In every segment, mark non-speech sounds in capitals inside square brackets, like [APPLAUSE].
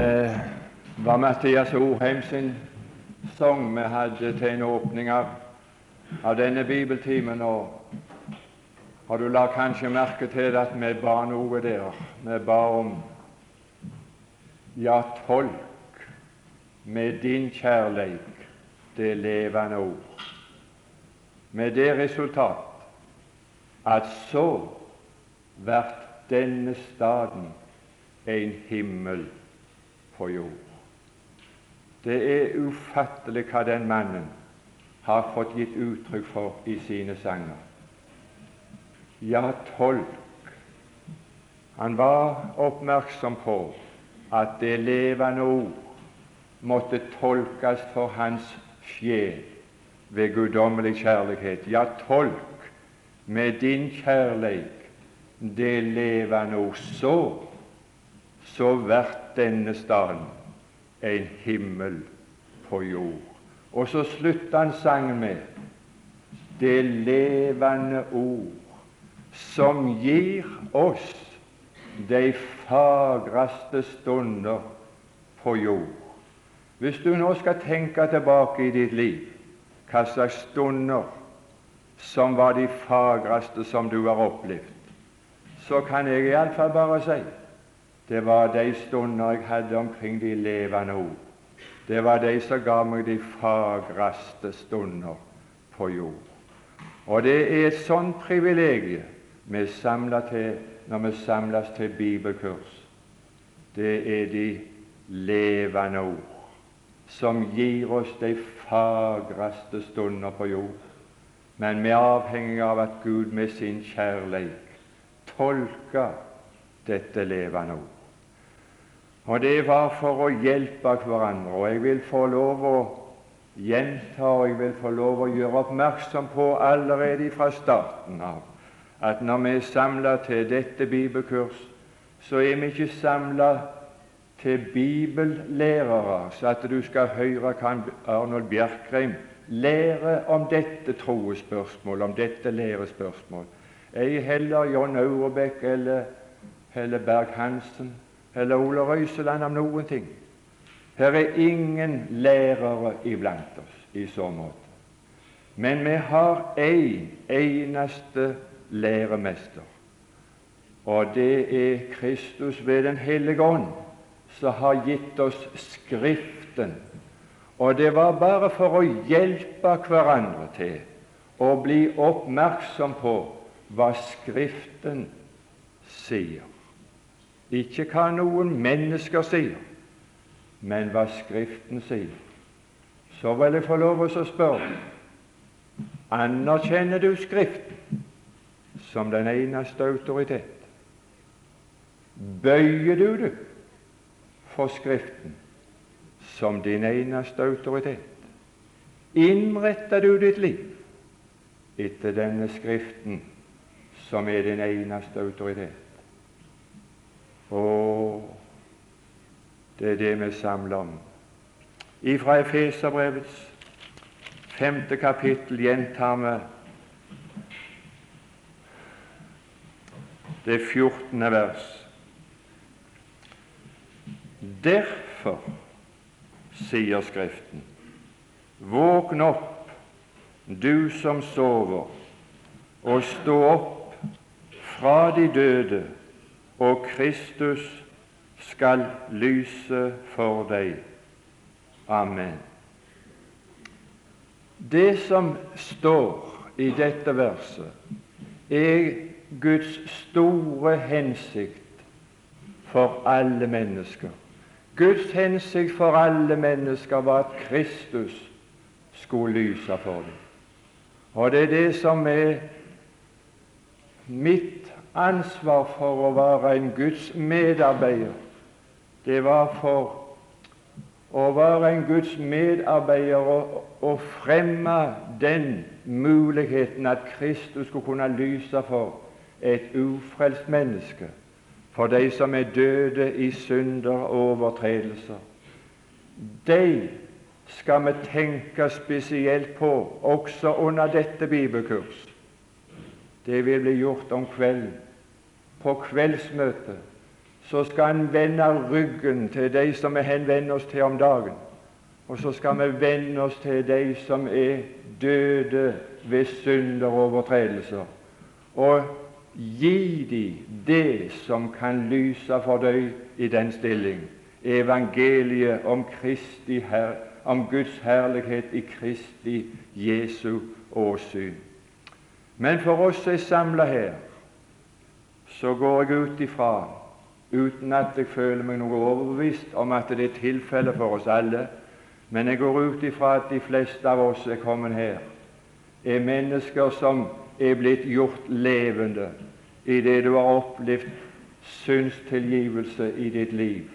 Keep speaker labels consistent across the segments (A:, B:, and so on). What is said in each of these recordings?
A: Det var Mathias Orheim sin sang vi hadde til en åpning av, av denne bibeltimen. Og har du la kanskje merke til at vi ba noe der? Vi ba om Ja, tolk med din kjærleik det levende ord. Med det resultat at så vert denne staden en himmel på jord. Det er ufattelig hva den mannen har fått gitt uttrykk for i sine sanger. Ja, tolk. Han var oppmerksom på at det levende ord måtte tolkes for hans sjel ved guddommelig kjærlighet. Ja, tolk med din kjærleik det levende ord. Så så vert denne staden en himmel på jord. Og så slutter han sangen med det levende ord som gir oss de fagreste stunder på jord. Hvis du nå skal tenke tilbake i ditt liv, hva slags stunder som var de fagreste som du har opplevd, så kan jeg iallfall bare si det var de stunder jeg hadde omkring de levende ord. Det var de som ga meg de fagreste stunder på jord. Og det er et sånt privilegium vi til når vi samles til bibelkurs. Det er de levende ord som gir oss de fagreste stunder på jord. Men vi er avhengig av at Gud med sin kjærlighet tolker dette levende ord. Og det var for å hjelpe hverandre. Og jeg vil få lov å gjenta, og jeg vil få lov å gjøre oppmerksom på allerede fra starten av at når vi er samla til dette bibelkurs, så er vi ikke samla til bibellærere, så at du skal høre hva Arnold Bjerkreim lærer om dette troespørsmål, om dette lærespørsmål. Ei heller John Aurebekk eller Helle Berg-Hansen eller Ole Røiseland om noen ting. Her er ingen lærere iblant oss i så måte. Men vi har én eneste læremester, og det er Kristus ved Den hellige ånd, som har gitt oss Skriften. Og det var bare for å hjelpe hverandre til å bli oppmerksom på hva Skriften sier. Ikke hva noen mennesker sier, men hva Skriften sier. Så vil jeg få lov å spørre anerkjenner du Skriften som den eneste autoritet? Bøyer du deg for Skriften som din eneste autoritet? Innretter du ditt liv etter denne Skriften som er din eneste autoritet? Å, det er det vi samler om. Ifra Efeserbrevets femte kapittel gjentar vi det fjortende vers. Derfor, sier Skriften, våkn opp, du som sover, og stå opp fra de døde og Kristus skal lyse for deg. Amen. Det som står i dette verset, er Guds store hensikt for alle mennesker. Guds hensikt for alle mennesker var at Kristus skulle lyse for dem. Og det er det som er mitt ansvar for å være en Guds medarbeider. Det var for å være en Guds medarbeider og, og fremme den muligheten at Kristus skulle kunne lyse for et ufrelst menneske, for de som er døde i synder og overtredelser. De skal vi tenke spesielt på også under dette bibelkurs. Det vil bli gjort om kvelden. På kveldsmøtet så skal en vende ryggen til de som vi henvender oss til om dagen. Og så skal vi vende oss til de som er døde ved synder og overtredelser, og gi dem det som kan lyse for deg i den stilling evangeliet om, Kristi om Guds herlighet i Kristi Jesu åsyn. Men for oss som er samla her, så går jeg ut ifra, uten at jeg føler meg noe overbevist om at det er tilfellet for oss alle, men jeg går ut ifra at de fleste av oss er kommet her, er mennesker som er blitt gjort levende i det du har opplevd synstilgivelse i ditt liv.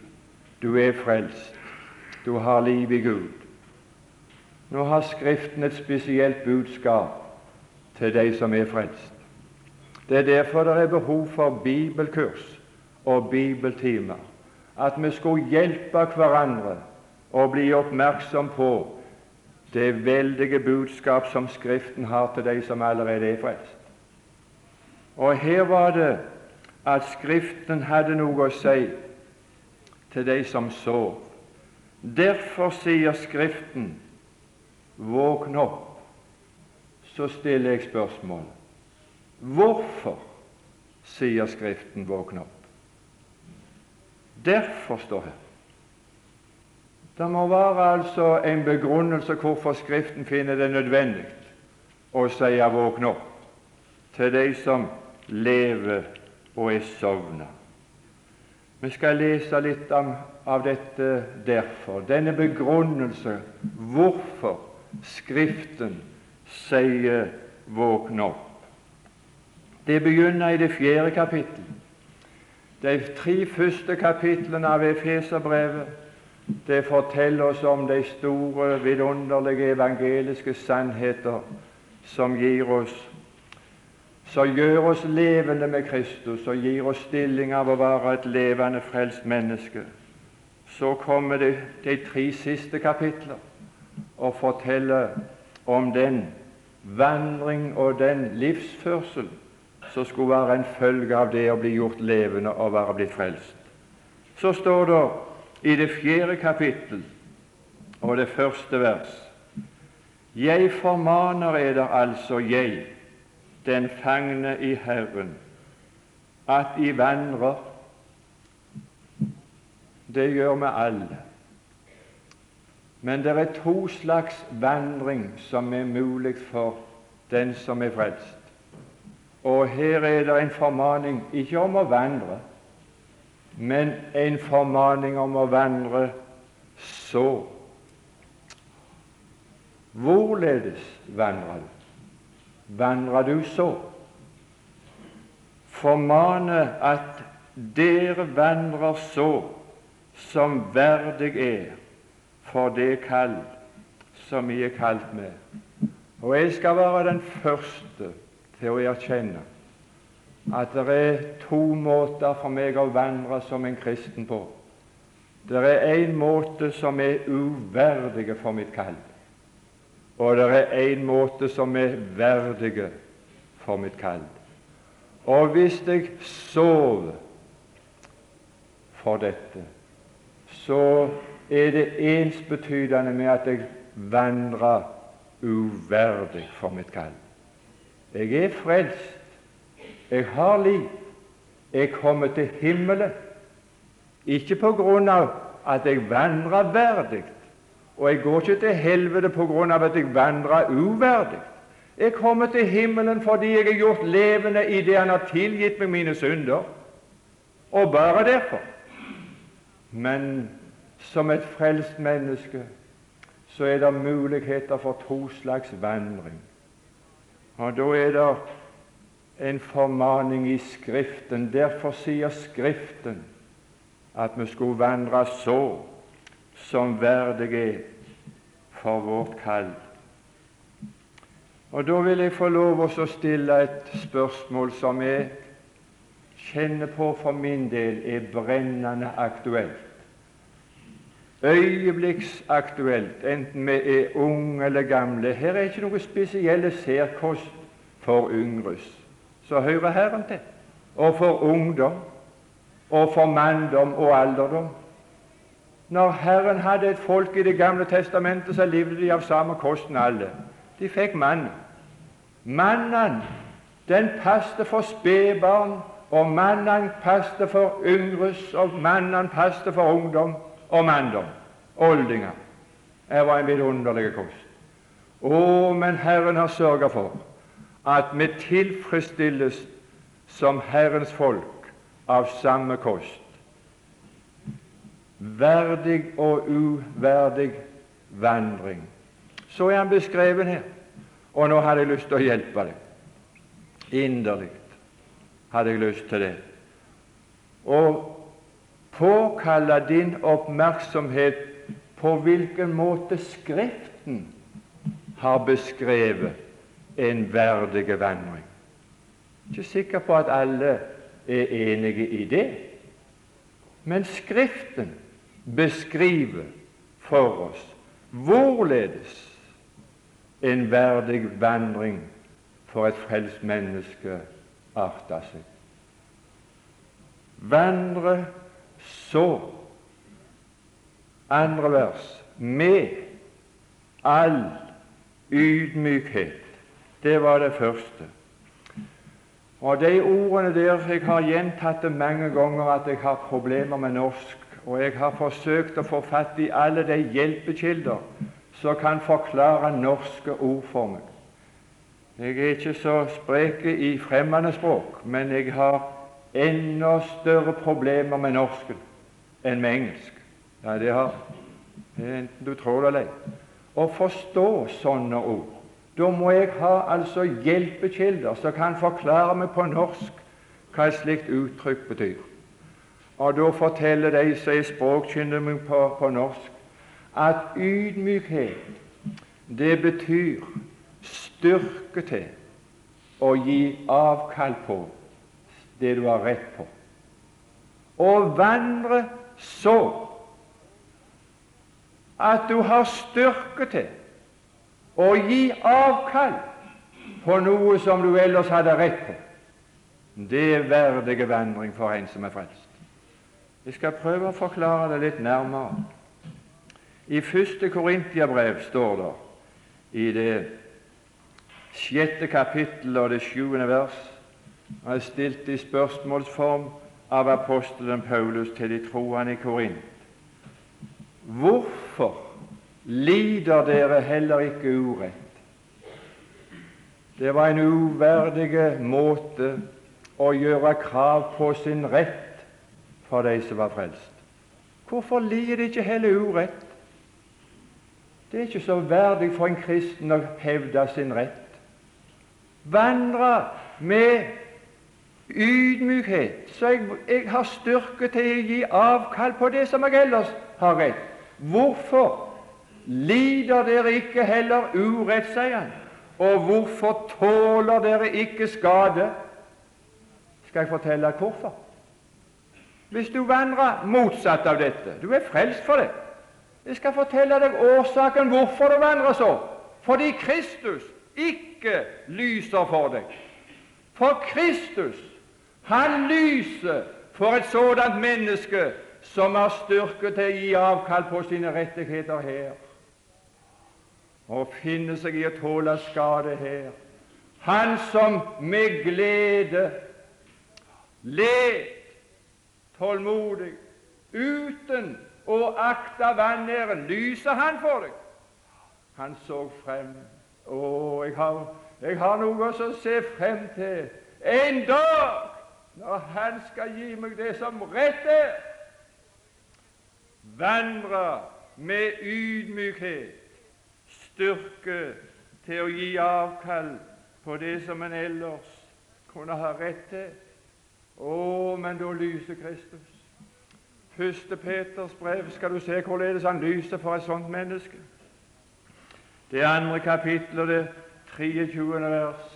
A: Du er frelst. Du har liv i Gud. Nå har Skriften et spesielt budskap til de som er frelst. Det er derfor det er behov for bibelkurs og bibeltimer, at vi skulle hjelpe hverandre og bli oppmerksom på det veldige budskap som Skriften har til de som allerede er frelst. Og her var det at Skriften hadde noe å si til de som sov. Derfor sier Skriften, våkn opp. Så stiller jeg spørsmålet hvorfor sier Skriften våkn opp? Derfor står her. Det må være altså en begrunnelse hvorfor Skriften finner det nødvendig å si våkn opp til de som lever og er sovna. Vi skal lese litt av dette derfor, denne begrunnelse hvorfor Skriften sier 'våkn opp'. Det begynner i det fjerde kapittel. De tre første kapitlene av Efeserbrevet det forteller oss om de store, vidunderlige evangeliske sannheter som gir oss som gjør oss levende med Kristus og gir oss stilling av å være et levende, frelst menneske. Så kommer det de tre siste kapitler og forteller om den vandring og den livsførsel som skulle være en følge av det å bli gjort levende og være blitt frelst. Så står det i det fjerde kapittel og det første vers Jeg formaner eder altså, jeg, den fangne i Herren, at I vandrer. Det gjør vi alle. Men det er to slags vandring som er mulig for den som er frelst. Og her er det en formaning ikke om å vandre, men en formaning om å vandre så. Hvorledes vandrer du? vandrer du så. Formane at dere vandrer så som verdig er for det kall som vi er kalt med. Og jeg skal være den første til å erkjenne at det er to måter for meg å vandre som en kristen på. Det er en måte som er uverdig for mitt kall. Og det er én måte som er verdige for mitt kall. Og hvis jeg sover for dette, så er det ensbetydende med at jeg vandrer uverdig for mitt kall. Jeg er frelst, jeg har liv, jeg kommer til himmelen, ikke på grunn av at jeg vandrer verdig, og jeg går ikke til helvete på grunn av at jeg vandrer uverdig. Jeg kommer til himmelen fordi jeg er gjort levende i det Han har tilgitt meg mine synder, og bare derfor. Men som et frelst menneske så er det muligheter for to slags vandring. Og da er det en formaning i Skriften. Derfor sier Skriften at vi skulle vandre så som verdig er for vårt kall. Og Da vil jeg få lov å stille et spørsmål som jeg kjenner på for min del er brennende aktuelt. Øyeblikksaktuelt, enten vi er unge eller gamle. Her er ikke noe spesielle særkost for yngres, så hører Herren til, og for ungdom. og for manndom og alderdom. Når Herren hadde et folk i Det gamle testamentet, så levde de av samme kosten alle. De fikk mannen. Mannen, den passte for spedbarn, og mannen passte for yngres, og mannen passte for ungdom og manndom. Oldinger. Det var en vidunderlig kost. Å, men Herren har sørget for at vi tilfredsstilles som Herrens folk av samme kost. Verdig og uverdig vandring. Så er han beskrevet her. Og nå hadde jeg lyst til å hjelpe deg. Inderlig hadde jeg lyst til det. Og påkalle din oppmerksomhet på hvilken måte Skriften har beskrevet en verdig vandring. Ikke sikker på at alle er enige i det, men Skriften beskriver for oss hvorledes en verdig vandring for et frelst menneske arter seg. Vandre så, andre vers, med all Ydmykhet, det var det første. Og De ordene der Jeg har gjentatt det mange ganger at jeg har problemer med norsk, og jeg har forsøkt å få fatt i alle de hjelpekilder som kan forklare norske ord for meg. Jeg er ikke så sprek i fremmede språk, men jeg har enda større problemer med norsken enn med engelsk. Ja, det har enten du tror det eller ei å forstå sånne ord. Da må jeg ha altså hjelpekilder som kan forklare meg på norsk hva et slikt uttrykk betyr. Og da forteller de som er språkkyndige på, på norsk, at ydmykhet, det betyr styrke til å gi avkall på det du har rett på. Og vandre så at du har styrke til å gi avkall på noe som du ellers hadde rett på. Det er verdige vandring for en som er frelst. Jeg skal prøve å forklare det litt nærmere. I første Korintiabrev står det i det sjette kapittel og det sjuende vers er stilt i spørsmålsform av apostelen Paulus til de troende i Korint. Hvorfor lider dere heller ikke urett? Det var en uverdig måte å gjøre krav på sin rett for de som var frelst. Hvorfor lider de ikke heller urett? Det er ikke så verdig for en kristen å hevde sin rett. Vandre med ydmykhet, så jeg, jeg har styrke til å gi avkall på det som jeg ellers har rett. Hvorfor lider dere ikke heller urett, sier han, og hvorfor tåler dere ikke skade? Skal jeg fortelle deg hvorfor? Hvis du vandrer motsatt av dette Du er frelst for det. Jeg skal fortelle deg årsaken hvorfor du vandrer så. Fordi Kristus ikke lyser for deg. For Kristus, han lyser for et sådant menneske som har styrke til å gi avkall på sine rettigheter her, og finne seg i å tåle skade her. Han som med glede led tålmodig uten å akte vanæren, lyser han for deg. Han så frem. Å, jeg har, jeg har noe å se frem til. En dag når Han skal gi meg det som rett er vandre med ydmykhet, styrke til å gi avkall på det som en ellers kunne ha rett til. Å, men da lyser Kristus. Første Peters brev skal du se hvorledes han lyser for et sånt menneske. Det andre kapittelet, det 23. vers.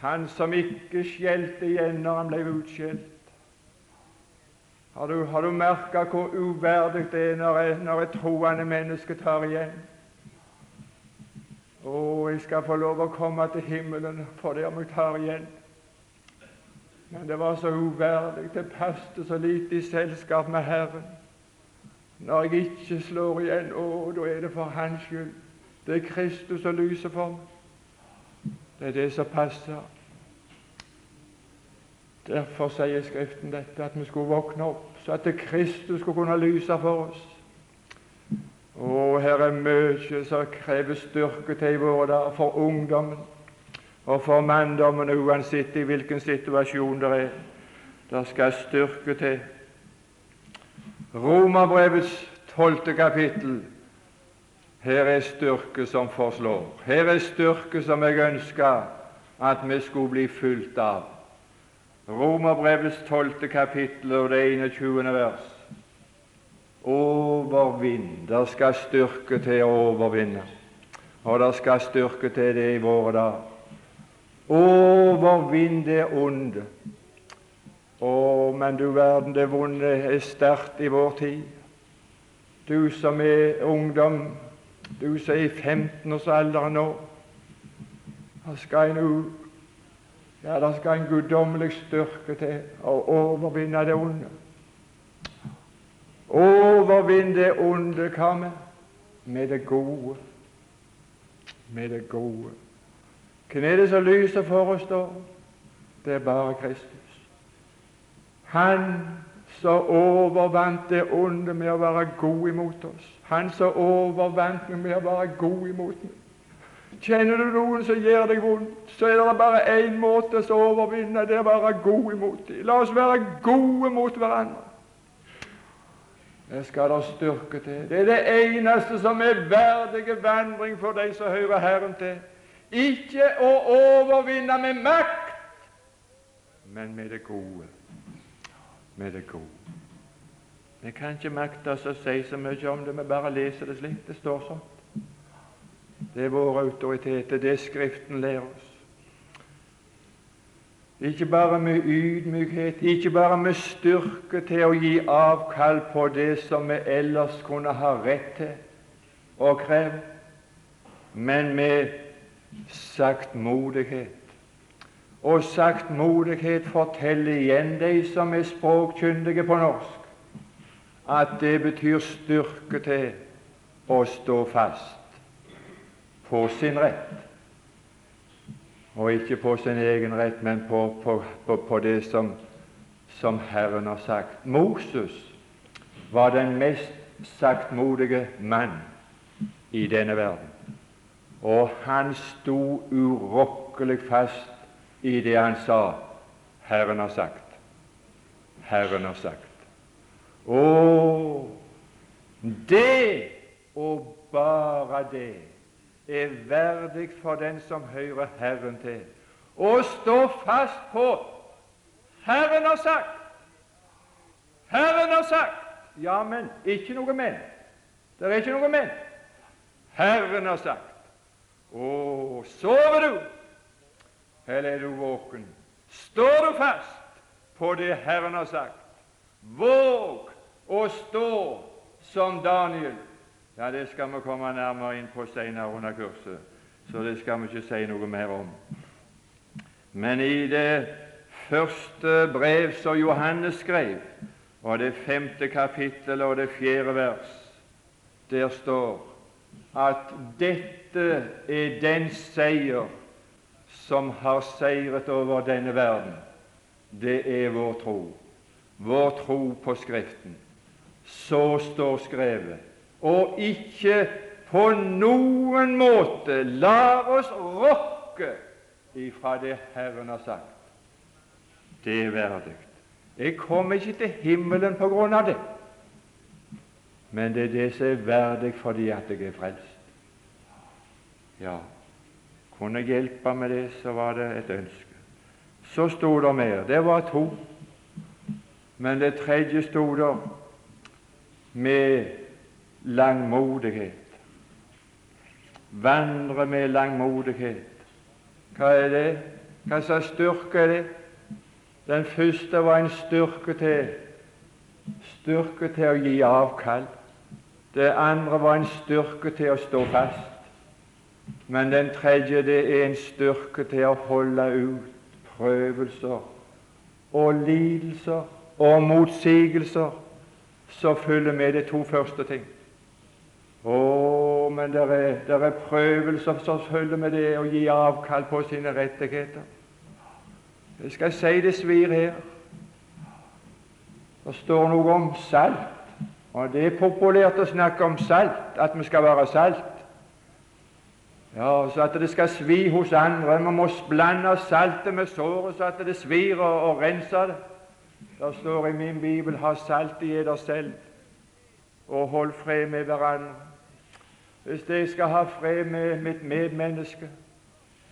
A: Han som ikke skjelte igjen når han ble utskjelt, har du, har du merka hvor uverdig det er når, jeg, når et troende menneske tar igjen? Å, jeg skal få lov å komme til himmelen for det om jeg tar igjen. Men det var så uverdig. Det passet så lite i selskap med Herren. Når jeg ikke slår igjen, å, da er det for Hans skyld. Det er Kristus som lyser for meg. Det er det som passer. Derfor sier Skriften dette, at vi skulle våkne opp, så at Kristus skulle kunne lyse for oss. Og her er mye som krever styrke til i våre dager, for ungdommen og for manndommen, uansett i hvilken situasjon det er. Det skal styrke til. Romerbrevets tolvte kapittel. Her er styrke som forslår. Her er styrke som jeg ønsker at vi skulle bli fulgt av. Romerbrevets tolvte kapittel og det 21. vers. Overvinn. Det skal styrke til å overvinne, og det skal styrke til det i våre dager. Overvinn det onde. Å, men du verden, det vonde er sterkt i vår tid. Du som er ungdom, du som er i 15-årsalderen nå, da skal en ja, det skal en guddommelig styrke til å overvinne det onde. Overvinn det onde med? Med det gode. Med det gode. Hvem er det som lyser for oss da? Det er bare Kristus. Han som overvant det onde med å være god imot oss. Han som overvant med å være god imot meg. Kjenner du noen som gjør deg vondt, så er det bare én måte å overvinne det er å være god imot dem. La oss være gode mot hverandre. Det skal det styrke til. Det er det eneste som er verdige vandring for de som hører Herren til. Ikke å overvinne med makt, men med det gode. Med det gode. Vi kan ikke makte oss å si så mye om det, vi bare leser det slik det står sånn. Det er vår autoritet, det er Skriften lærer oss. Ikke bare med ydmykhet, ikke bare med styrke til å gi avkall på det som vi ellers kunne ha rett til og kreve, men med saktmodighet. Og saktmodighet forteller igjen de som er språkkyndige på norsk, at det betyr styrke til å stå fast på sin rett. Og ikke på sin egen rett, men på, på, på, på det som, som, Herren har sagt. Moses var den mest saktmodige mann i denne verden. Og han sto urokkelig fast i det han sa. Herren har sagt. Herren har sagt. Å, det, og bare det, er verdig for den som hører Herren til, å stå fast på Herren har sagt. Herren har sagt. Ja, men ikke noe men. Det er ikke noe men. Herren har sagt. Å, sover du, eller er du våken? Står du fast på det Herren har sagt? Våg å stå som Daniel ja, Det skal vi komme nærmere inn på senere under kurset, så det skal vi ikke si noe mer om. Men i det første brev som Johannes skrev, og det femte kapittel og det fjerde vers, der står at dette er den seier som har seiret over denne verden. Det er vår tro. Vår tro på Skriften. Så står skrevet og ikke på noen måte lar oss rokke ifra det Herren har sagt. Det er verdig. Jeg kommer ikke til himmelen på grunn av det, men det er det som er verdig fordi at jeg er frelst. Ja, kunne hjelpe med det, så var det et ønske. Så sto det mer. Det var to. Men det tredje sto der med langmodighet. Vandre med langmodighet. Hva er det? Hva slags styrke er det? Den første var en styrke til styrke til å gi avkall. Det andre var en styrke til å stå fast. Men den tredje det er en styrke til å holde ut prøvelser og lidelser og motsigelser som følger med de to første ting. Å, men det er, der er prøvelser som følger med det å gi avkall på sine rettigheter. Jeg skal si det svir her. Det står noe om salt, og det er populært å snakke om salt, at vi skal være salt. Ja, så at det skal svi hos andre. Man må blande saltet med såret så at det svir og, og renser det. Det står i min bibel 'ha salt i eder selv', og hold fred med hverandre. Hvis jeg skal ha fred med mitt medmenneske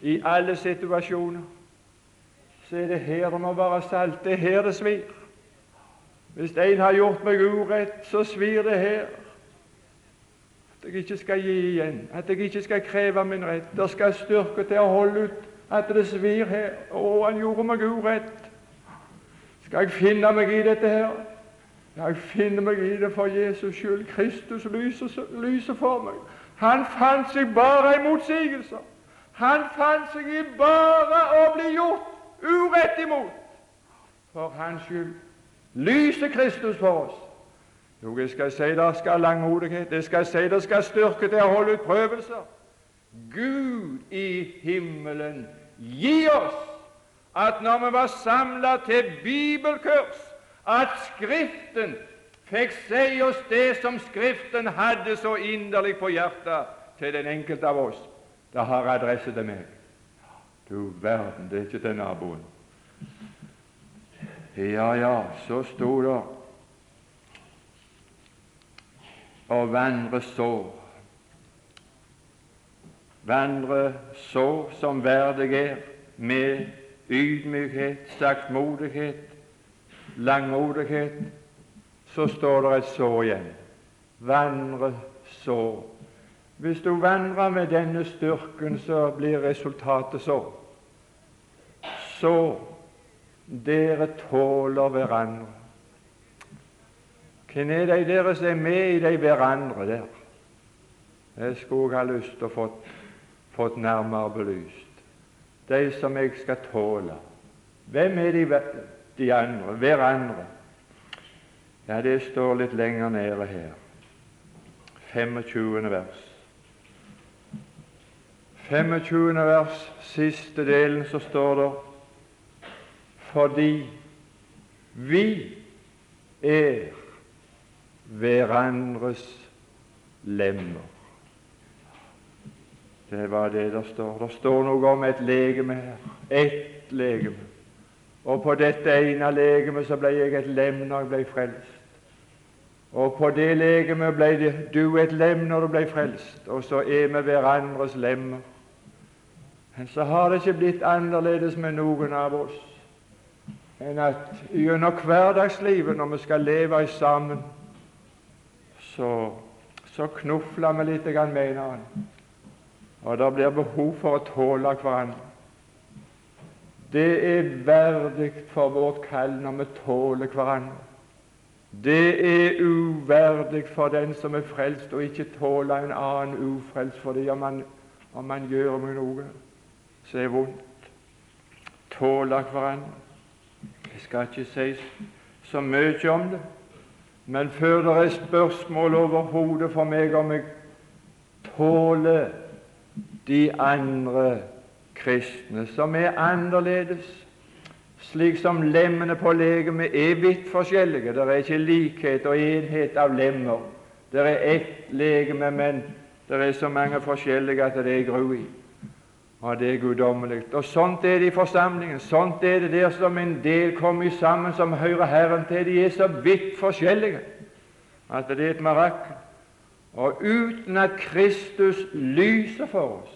A: i alle situasjoner, så er det her det må være salt. Det er her det svir. Hvis en har gjort meg urett, så svir det her jeg ikke skal gi igjen, at jeg ikke skal kreve min rett. Det skal styrke til å holde ut at det svir her. Å, han gjorde meg urett. Skal jeg finne meg i dette her? Jeg finner meg i det for Jesus skyld. Kristus lyser, lyser for meg. Han fant seg bare i motsigelser. Han fant seg i bare å bli gjort urett imot. For hans skyld lyser Kristus for oss. Jo, jeg skal si det skal langmodighet, jeg skal si det skal styrke til å holde ut prøvelser. Gud i himmelen, gi oss at når vi var samla til bibelkurs, at Skriften fikk si oss det som Skriften hadde så inderlig på hjertet til den enkelte av oss. Det har adresse til meg. Du verden, det er ikke til naboen. Ja, ja, så sto det og vandre så. Vandre så som verdig er, med ydmykhet, saktmodighet, langmodighet. Så står det et så igjen. Vandre så. Hvis du vandrer med denne styrken, så blir resultatet så. Så dere tåler hverandre hvem er de der som er med i de hverandre der? Det skulle jeg ha lyst til å få fått nærmere belyst. De som jeg skal tåle. Hvem er de, de andre? Hverandre? Ja, det står litt lenger nede her. 25. vers. 25. vers, siste delen, så står det fordi vi er hverandres lemmer. Det var det der står. Det står noe om et legeme her. Ett legeme. Og på dette ene legemet så ble jeg et lem når jeg ble frelst. Og på det legemet ble det, du et lem når du ble frelst. Og så er vi hverandres lemmer. Men så har det ikke blitt annerledes med noen av oss enn at gjennom hverdagslivet, når vi skal leve sammen, så, så knufler vi litt med han. Og det blir behov for å tåle hverandre. Det er verdig for vårt kall når vi tåler hverandre. Det er uverdig for den som er frelst, å ikke tåle en annen ufrelst, fordi om man, om man gjør noe som er vondt. Tåle hverandre. Jeg skal ikke si så mye om det, men før det er spørsmål overhodet for meg om jeg tåler de andre kristne, som er annerledes, slik som lemmene på legemet er vidt forskjellige. Det er ikke likhet og enhet av lemmer. Det er ett legeme, men det er så mange forskjellige at det er gru. Og det er guddommelig. Og sånt er det i forsamlingen. Sånt er det der som en del kommer sammen som hører Herren til. De er så vidt forskjellige at det er et marakel. Og uten at Kristus lyser for oss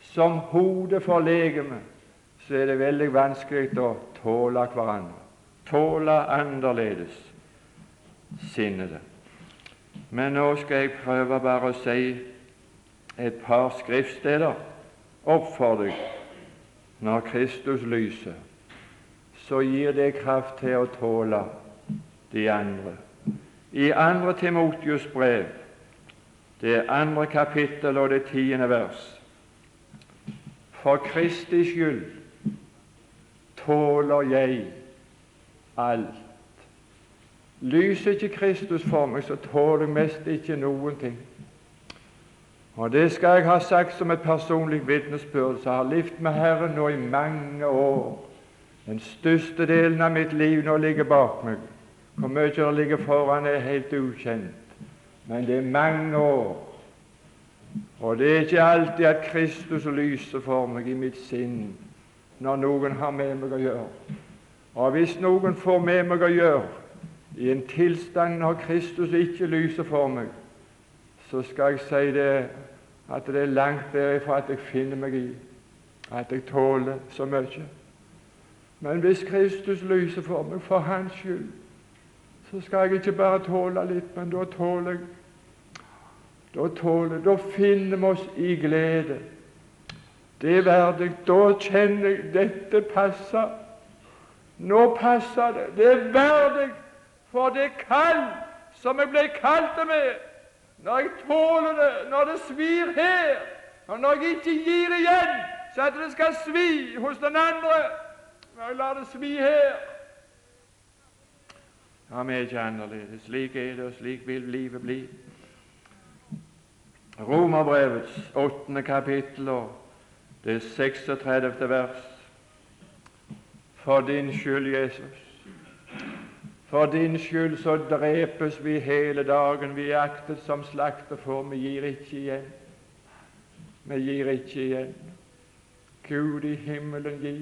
A: som hodet for legemet, så er det veldig vanskelig å tåle hverandre. Tåle annerledes sinnede. Men nå skal jeg prøve bare å si et par skriftsteder opp deg når Kristus lyser, så gir det kraft til å tåle de andre. I andre Timotius brev, det andre kapittel og det tiende vers For Kristi skyld tåler jeg alt. Lyser ikke Kristus for meg, så tåler jeg mest ikke noen ting. Og Det skal jeg ha sagt som et personlig vitnesbyrd, som har levd med Herren nå i mange år. Den største delen av mitt liv nå ligger bak meg. Hvor mye det ligger foran, er helt ukjent. Men det er mange år. Og det er ikke alltid at Kristus lyser for meg i mitt sinn når noen har med meg å gjøre. Og hvis noen får med meg å gjøre i en tilstand når Kristus ikke lyser for meg, så skal jeg si det at det er langt derifra at jeg finner meg i at jeg tåler så mye. Men hvis Kristus lyser for meg for Hans skyld, så skal jeg ikke bare tåle litt, men da tåler jeg da tåler Da finner vi oss i glede. Det er verdig. Da kjenner jeg dette passer. Nå passer det. Det er verdig for det kall som jeg ble kalt med. Når jeg tåler det, når det svir her, og når jeg ikke gir igjen, så at det skal svi hos den andre. Når jeg lar det svi her, ja, vi er ikke annerledes. Slik er det, og slik vil livet bli. Romerbrevets åttende kapittel og det 36. vers. For din skyld, Jesus, for din skyld så drepes vi hele dagen. Vi er aktet som slaktefor. Vi gir ikke igjen. Vi gir ikke igjen. Gud i himmelen gi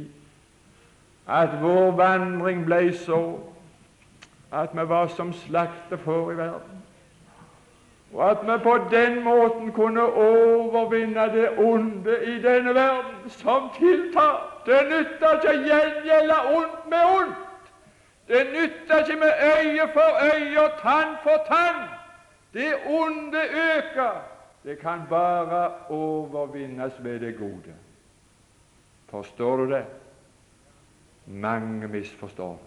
A: at vår vandring ble så at vi var som slaktefor i verden, og at vi på den måten kunne overvinne det onde i denne verden som tiltar. Det nytter ikke å gjengjelde ondt med ondt. Det nytter ikke med øye for øye og tann for tann. Det onde øker. Det kan bare overvinnes ved det gode. Forstår du det? Mange misforstår.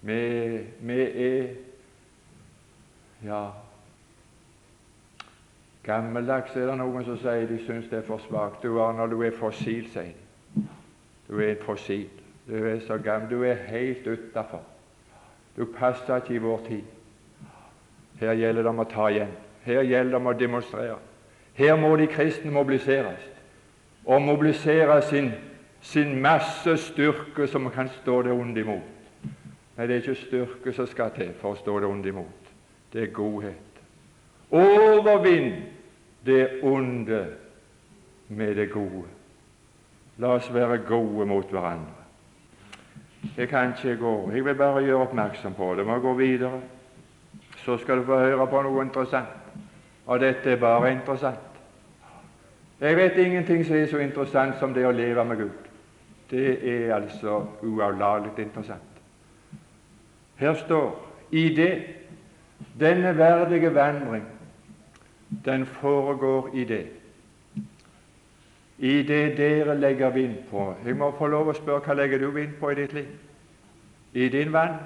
A: Vi, vi er ja, Gammeldags er det noen som sier de syns det er for svakt. Du er når du er fossil, sier de. Du er et fossil. Du er så gammel. Du er helt utafor. Du passer ikke i vår tid. Her gjelder det om å ta igjen. Her gjelder det om å demonstrere. Her må de kristne mobiliseres, og mobilisere sin, sin masse styrke som kan stå det onde imot. Nei, det er ikke styrke som skal til for å stå det onde imot. Det er godhet. Overvinn det onde med det gode. La oss være gode mot hverandre. Jeg kan ikke gå. Jeg vil bare gjøre oppmerksom på det. Må gå videre. Så skal du få høre på noe interessant. Og dette er bare interessant. Jeg vet ingenting som er så interessant som det å leve med Gud. Det er altså uavlatelig interessant. Her står i det denne verdige vandring, den foregår i det. I det dere legger vind på Jeg må få lov å spørre hva legger du vind på i ditt liv? I din vann?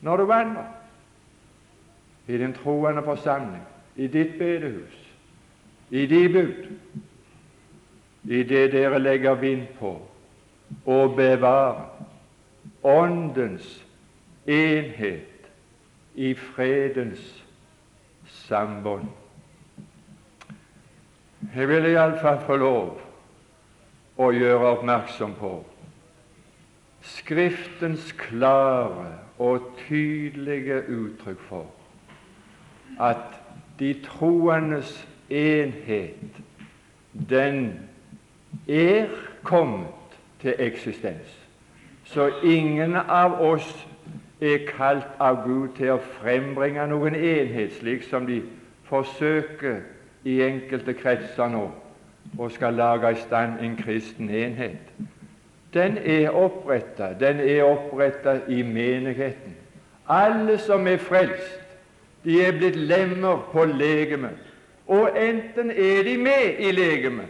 A: Når du vandrer? I din troende forsamling? I ditt bedehus? I de bud? I det dere legger vind på og bevarer Åndens enhet i fredens sambånd. Jeg vil iallfall få lov å gjøre oppmerksom på Skriftens klare og tydelige uttrykk for at de troendes enhet, den er kommet til eksistens. Så ingen av oss er kalt av Gud til å frembringe noen enhet, slik som de forsøker i enkelte kretser nå, og skal lage i stand en kristen enhet. Den er oppretta, den er oppretta i menigheten. Alle som er frelst, de er blitt lemmer på legemet. Og enten er de med i legemet,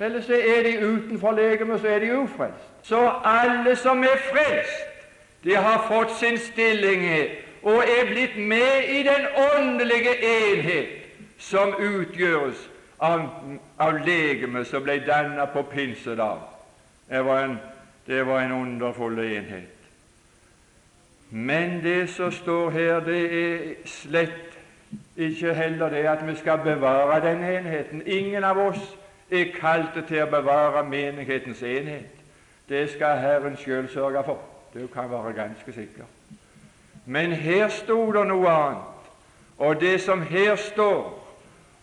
A: eller så er de utenfor legemet, så er de ufrelst. Så alle som er frelst, de har fått sin stilling og er blitt med i den åndelige enhet som utgjøres av, av legemet som ble dannet på pinsedag. Det var en, det var en underfull enhet. Men det som står her, det er slett ikke heller det at vi skal bevare den enheten. Ingen av oss er kalt til å bevare menighetens enhet. Det skal Herren sjøl sørge for. Du kan være ganske sikker. Men her sto det noe annet, og det som her står,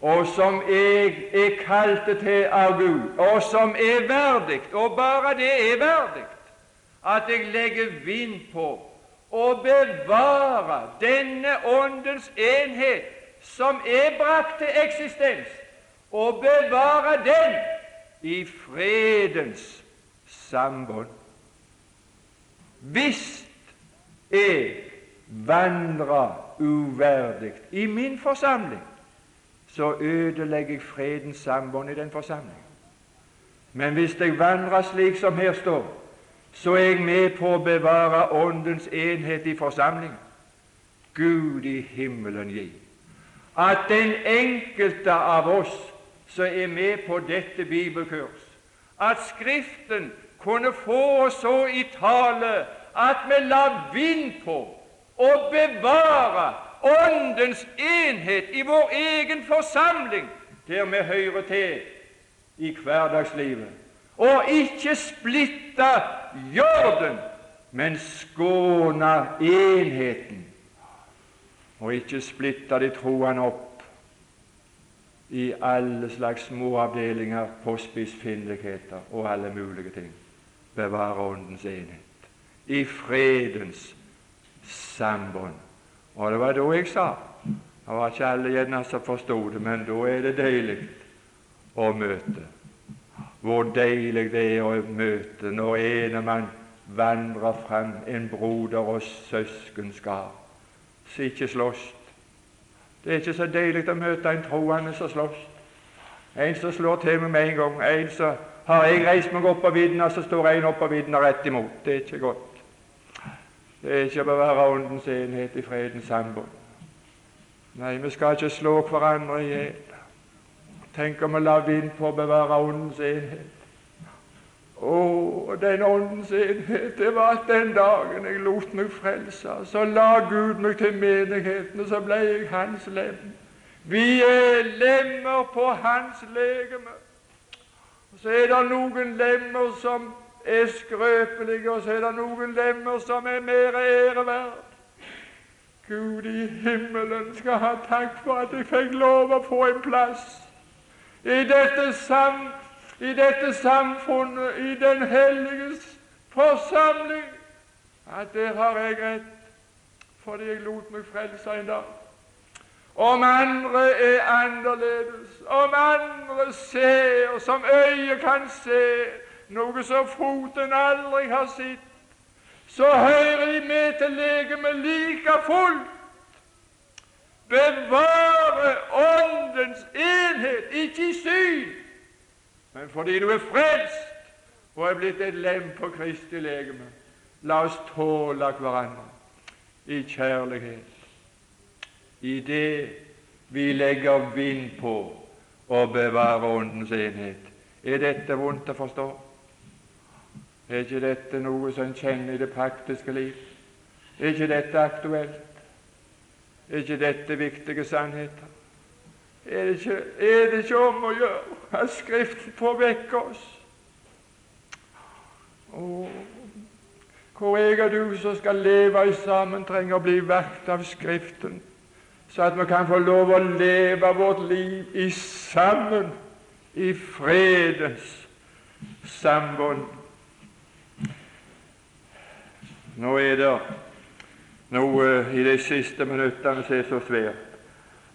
A: og som jeg er kalt til av Gud, og som er verdig, og bare det er verdig, at jeg legger vind på å bevare denne åndens enhet som er brakt til eksistens, og bevare den i fredens sambånd. Hvis jeg vandrer uverdig i min forsamling, så ødelegger jeg fredens sambånd i den forsamlingen. Men hvis jeg vandrer slik som her står, så er jeg med på å bevare Åndens enhet i forsamlingen. Gud i himmelen gi at den enkelte av oss som er med på dette bibelkurs, at Skriften kunne få oss så i tale at vi la vind på å bevare Åndens enhet i vår egen forsamling, der vi hører til i hverdagslivet, og ikke splitte jorden, men skåne enheten, og ikke splitte de troende opp i alle slags småavdelinger på spissfindigheter og alle mulige ting. Bevare Åndens enhet i fredens sambånd. Og det var da jeg sa Det var ikke alle gjerne som forsto det, men da er det deilig å møte. Hvor deilig det er å møte når ene mann vandrer fram, en broder og søskenskap, som ikke slåss. Det er ikke så deilig å møte en troende som slåss. En som slår til meg med en gang. En som har jeg reist meg opp på vidda, så står en opp på vidda rett imot. Det er ikke godt. Det er ikke å bevare Åndens enhet i fredens samband. Nei, vi skal ikke slå hverandre i hjel. Tenk om vi la vind på å bevare Åndens enhet. Å, den Åndens enhet, det var at den dagen jeg lot meg frelse, så la Gud meg til menigheten, og så ble jeg Hans lem. Vi er lemmer på Hans legeme. Så er det noen lemmer som er skrøpelige, og så er det noen lemmer som er mer æreverd. Gud i himmelen skal ha takk for at jeg fikk lov å få en plass i dette, sam, i dette samfunnet, i Den helliges forsamling, at der har jeg rett fordi jeg lot meg frelse en dag. Om andre er annerledes, om andre ser som øyet kan se, noe som foten aldri har sett, så hører de med til legemet like fullt bevare Åndens enhet, ikke i syn, men fordi du er frelst og er blitt et lem på Kristi legeme. La oss tåle hverandre i kjærlighet, i det vi legger vind på å bevare Åndens enhet. Er dette vondt å forstå? Er ikke dette noe som en kjenner i det praktiske liv? Er ikke dette aktuelt? Er ikke dette viktige sannheter? Er det ikke, er det ikke om å gjøre at Skriften får vekke oss? Og hvor jeg og du som skal leve sammen, trenger å bli vakt av Skriften, så at vi kan få lov å leve vårt liv i sammen, i fredens sambånd. Nå er det noe i de siste minuttene som er så svært.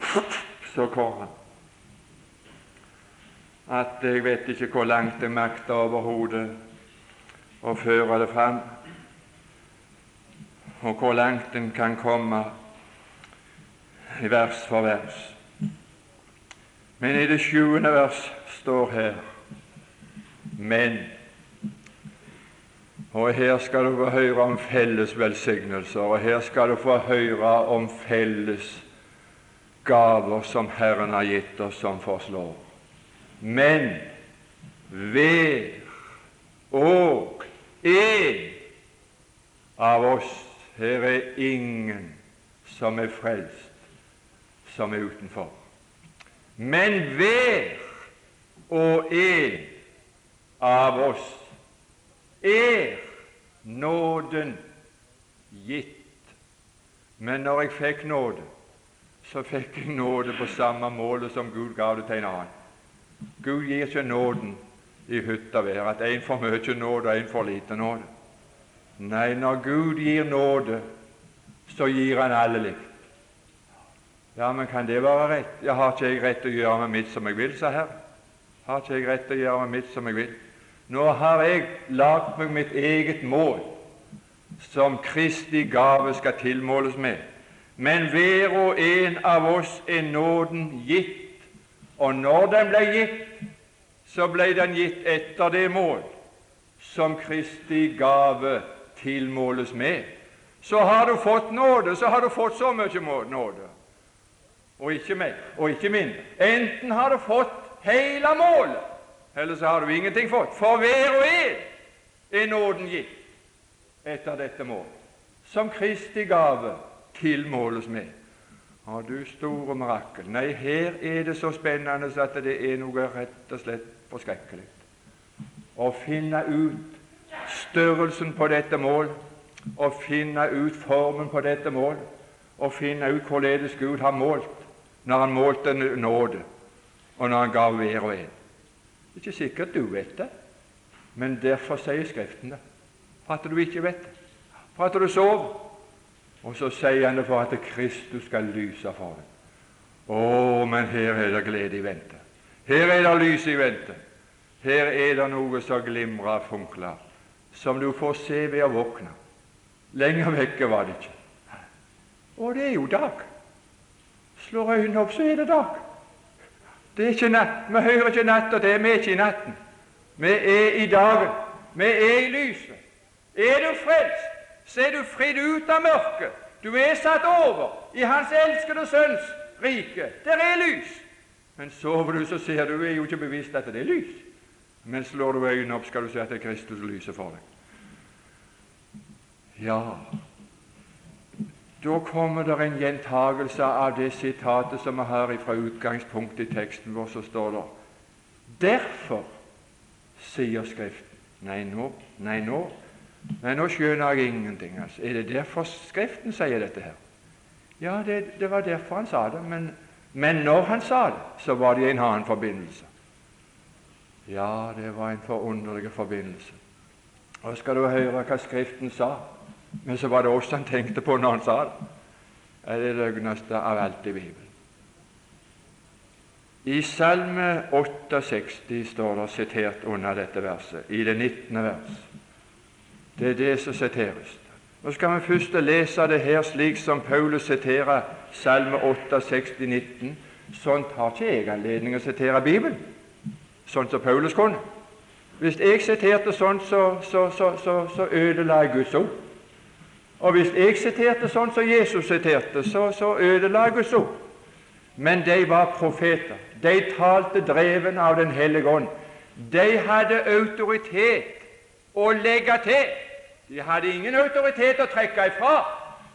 A: [SNIFFS] Så kom han. At jeg vet ikke hvor langt jeg makter overhodet å føre det fram, og hvor langt en kan komme i vers for vers. Men i det sjuende vers står her Men og her skal du få høre om felles velsignelser, og her skal du få høre om felles gaver som Herren har gitt oss, som forslår. Men hver og en av oss Her er ingen som er frelst, som er utenfor. Men hver og en av oss er nåden gitt. Men når jeg fikk nåde, så fikk jeg nåde på samme målet som Gud ga det til en annen. Gud gir ikke nåden i hytta vær, at en får mye nåde og en får lite nåde. Nei, når Gud gir nåde, så gir Han alle likt. Ja, men kan det være rett? Ja, har ikke jeg rett til å gjøre med mitt som jeg vil, sa Herren. Har ikke jeg rett til å gjøre med mitt som jeg vil? Nå har jeg lagd meg mitt eget mål, som Kristi gave skal tilmåles med. Men hver og en av oss er nåden gitt, og når den ble gitt, så ble den gitt etter det mål som Kristi gave tilmåles med. Så har du fått nåde, så har du fått så mye nåde, og ikke mer, og ikke mindre. Enten har du fått hele målet, eller så har du ingenting fått. For hver og en er nåden gitt etter dette mål, som Kristi gave tilmåles med. Å, du store mirakel. Nei, her er det så spennende at det er noe rett og slett forskrekkelig. Å finne ut størrelsen på dette mål, å finne ut formen på dette mål, å finne ut hvorledes Gud har målt når han målte nåde, og når han gav hver og en. Det er ikke sikkert du vet det, men derfor sier Skriften det. For at du ikke vet det. For at du sover. Og så sier han det for at Kristus skal lyse for deg. Å, men her er det glede i vente. Her er det lys i vente. Her er det noe som glimrer og funkler, som du får se ved å våkne. Lenger vekke var det ikke. Og det er jo dag. Slår øynene opp, så er det dag. Det er ikke natt. Vi hører ikke natta til. Vi er ikke i natten. Vi er i dagen. Vi er i lyset. Er du frelst, så er du fridd ut av mørket. Du er satt over i Hans elskede Sønns rike. Der er lys. Men sover du, så ser du, er jo ikke bevisst at det er lys. Men slår du øynene opp, skal du se at det er Kristus lyser for deg. Ja, da kommer det en gjentagelse av det sitatet som vi har fra utgangspunktet i teksten vår. Så står det Derfor, sier Skriften Nei, nå, nei, nå, nei, nå skjønner jeg ingenting. Altså. Er det derfor Skriften sier dette her? Ja, det, det var derfor han sa det. Men, men når han sa det, så var det i en annen forbindelse. Ja, det var en forunderlig forbindelse. Og skal du høre hva Skriften sa men så var det oss han tenkte på når han sa det. Det er det løgneste av alt i Bibelen. I Salme 68 står det sitert under dette verset, i det 19. vers. Det er det som siteres. Nå skal vi først lese det her slik som Paulus siterer Salme 68, 19. Sånt har ikke jeg anledning å sitere Bibelen, sånn som Paulus kunne. Hvis jeg siterte sånn, så, så, så, så ødela jeg Guds ord. Og hvis jeg siterte sånn som Jesus siterte, så, så ødela Guds ord. Men de var profeter. De talte dreven av Den hellige ånd. De hadde autoritet å legge til. De hadde ingen autoritet å trekke ifra.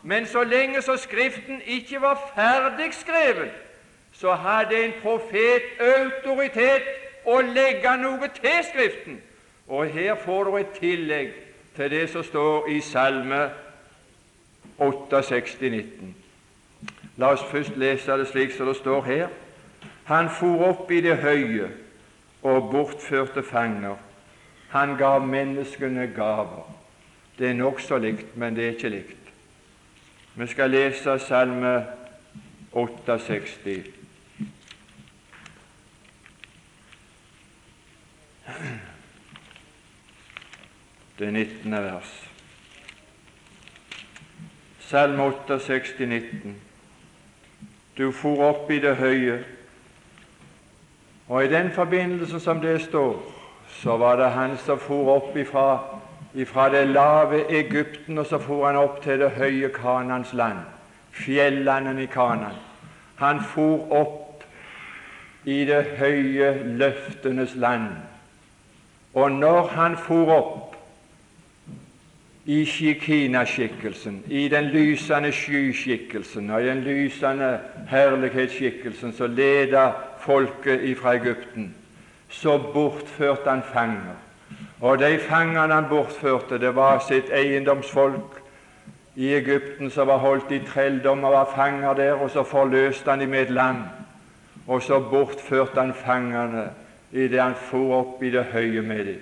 A: Men så lenge så Skriften ikke var ferdig skrevet, så hadde en profet autoritet å legge noe til Skriften. Og her får du et tillegg til det som står i Salme 68, 19. La oss først lese det slik som det står her. Han for opp i det høye og bortførte fanger. Han gav menneskene gaver. Det er nokså likt, men det er ikke likt. Vi skal lese Salme 68. Det 19. vers. Salme 68, 19. Du for opp i det høye. Og i den forbindelse som det står, så var det han som for opp ifra, ifra det lave Egypten, og så for han opp til det høye Kanans land, Fjellandene i Kanan. Han for opp i det høye løftenes land. Og når han for opp, i Shikina-skikkelsen, i den lysende skyskikkelsen og i den lysende herlighetsskikkelsen som leda folket ifra Egypten, så bortførte han fanger. Og de fangene han bortførte, det var sitt eiendomsfolk i Egypten som var holdt i trelldom og var fanger der, og så forløste han dem med et land. Og så bortførte han fangene idet han for opp i det høye med dem.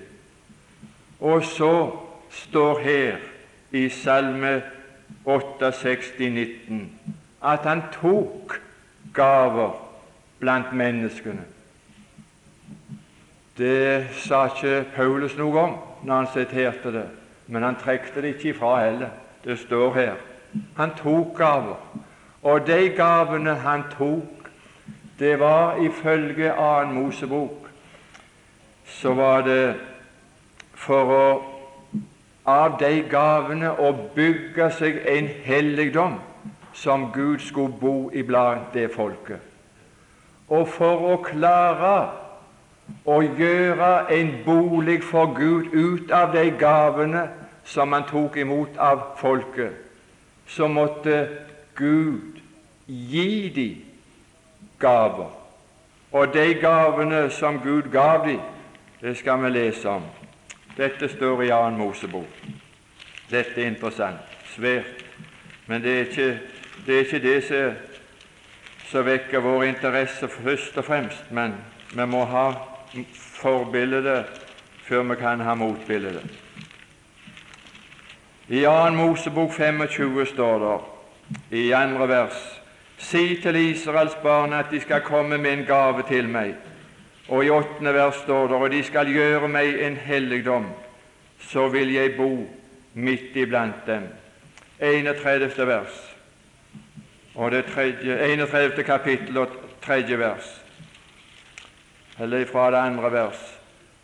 A: Og så står her i Salme 68, 19 at han tok gaver blant menneskene. Det sa ikke Paulus noe om når han siterte det, men han trekte det ikke ifra heller. Det står her. Han tok gaver, og de gavene han tok, det var ifølge annen Mosebok så var det for å av de gavene å bygge seg en helligdom som Gud skulle bo iblant det folket. Og for å klare å gjøre en bolig for Gud ut av de gavene som han tok imot av folket, så måtte Gud gi dem gaver. Og de gavene som Gud gav dem, det skal vi lese om. Dette står i annen Mosebok. Dette er interessant, svært. Men det er ikke det, er ikke det som, som vekker vår interesse først og fremst. Men vi må ha forbildet før vi kan ha motbildet. I 2. Mosebok 25 står det i andre vers Si til Israels barn at de skal komme med en gave til meg. Og i åttende vers står det og de skal gjøre meg en helligdom, så vil jeg bo midt iblant dem. 31. vers og det tredje, 31. kapittel og tredje vers, eller fra det andre vers,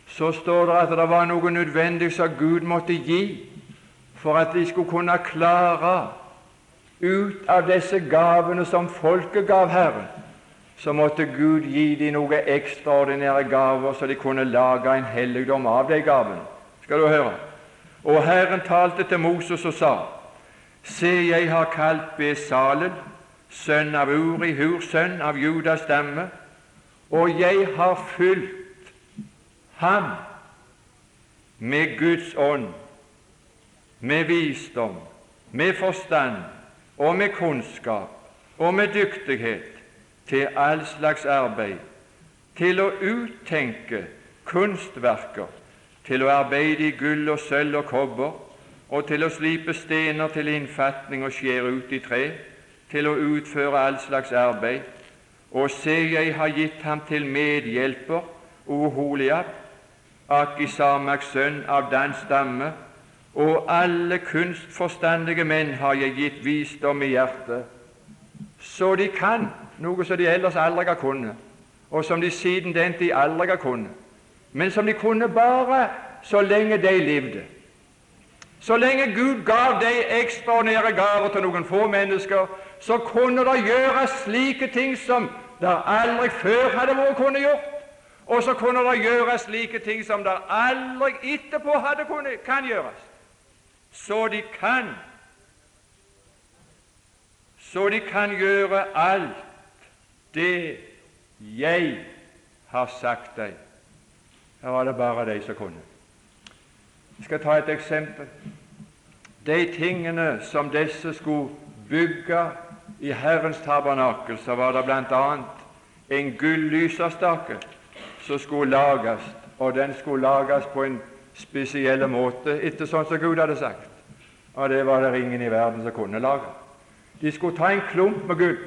A: så står det at det var noe nødvendig som Gud måtte gi for at de skulle kunne klare ut av disse gavene som folket gav Herren, så måtte Gud gi dem noen ekstraordinære gaver, så de kunne lage en helligdom av de gavene. Skal du høre? Og Herren talte til Moses og sa:" Se, jeg har kalt Besalel, sønn av Uri, Hur, sønn av Judas stamme, og jeg har fylt ham med Guds ånd, med visdom, med forstand og med kunnskap og med dyktighet til all slags arbeid, til å uttenke kunstverker, til å arbeide i gull og sølv og kobber, og til å slipe stener til innfatning og skjære ut i tre, til å utføre all slags arbeid. Og se, jeg har gitt ham til medhjelper, Oholiab, Akisamaks sønn av Dans stamme, og alle kunstforstandige menn har jeg gitt visdom i hjertet, så de kan noe som de ellers aldri har kunnet, og som de siden den tid aldri har kunnet, men som de kunne bare så lenge de levde. Så lenge Gud gav de ekstraordinære gaver til noen få mennesker, så kunne det gjøres slike ting som det aldri før hadde vært kunnet gjort. Og så kunne det gjøres slike ting som det aldri etterpå hadde kunnet, kan gjøres. Så de kan så de kan gjøre alt det jeg har sagt deg. Her var det bare de som kunne. Jeg skal ta et eksempel. De tingene som disse skulle bygge i Herrens tabernakel, så var det bl.a. en gullyserstake som skulle lages, og den skulle lages på en spesiell måte, etter sånn som Gud hadde sagt. Og det var det ingen i verden som kunne lage. De skulle ta en klump med gull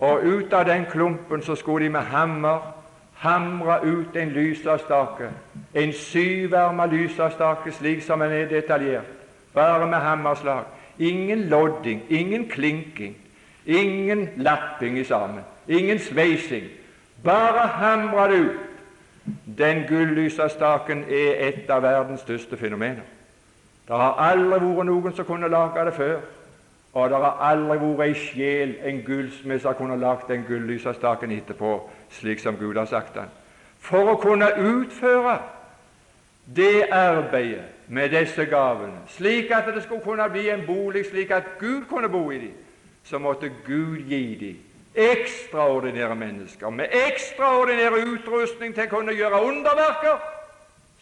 A: og ut av den klumpen så skulle de med hammer hamre ut en lysestake, en syverma lysestake slik som den er detaljert, bare med hammerslag. Ingen lodding, ingen klinking, ingen lapping i sammen, ingen sveising. Bare hamre det ut. Den gullysestaken er et av verdens største fenomener. Det har aldri vært noen som kunne lage det før. Og det har aldri vært ei sjel, en gullsmed, som kunne lagt den gullysestaken etterpå, slik som Gud har sagt den. For å kunne utføre det arbeidet med disse gavene, slik at det skulle kunne bli en bolig slik at Gud kunne bo i dem, så måtte Gud gi dem ekstraordinære mennesker med ekstraordinær utrustning til å kunne gjøre underverker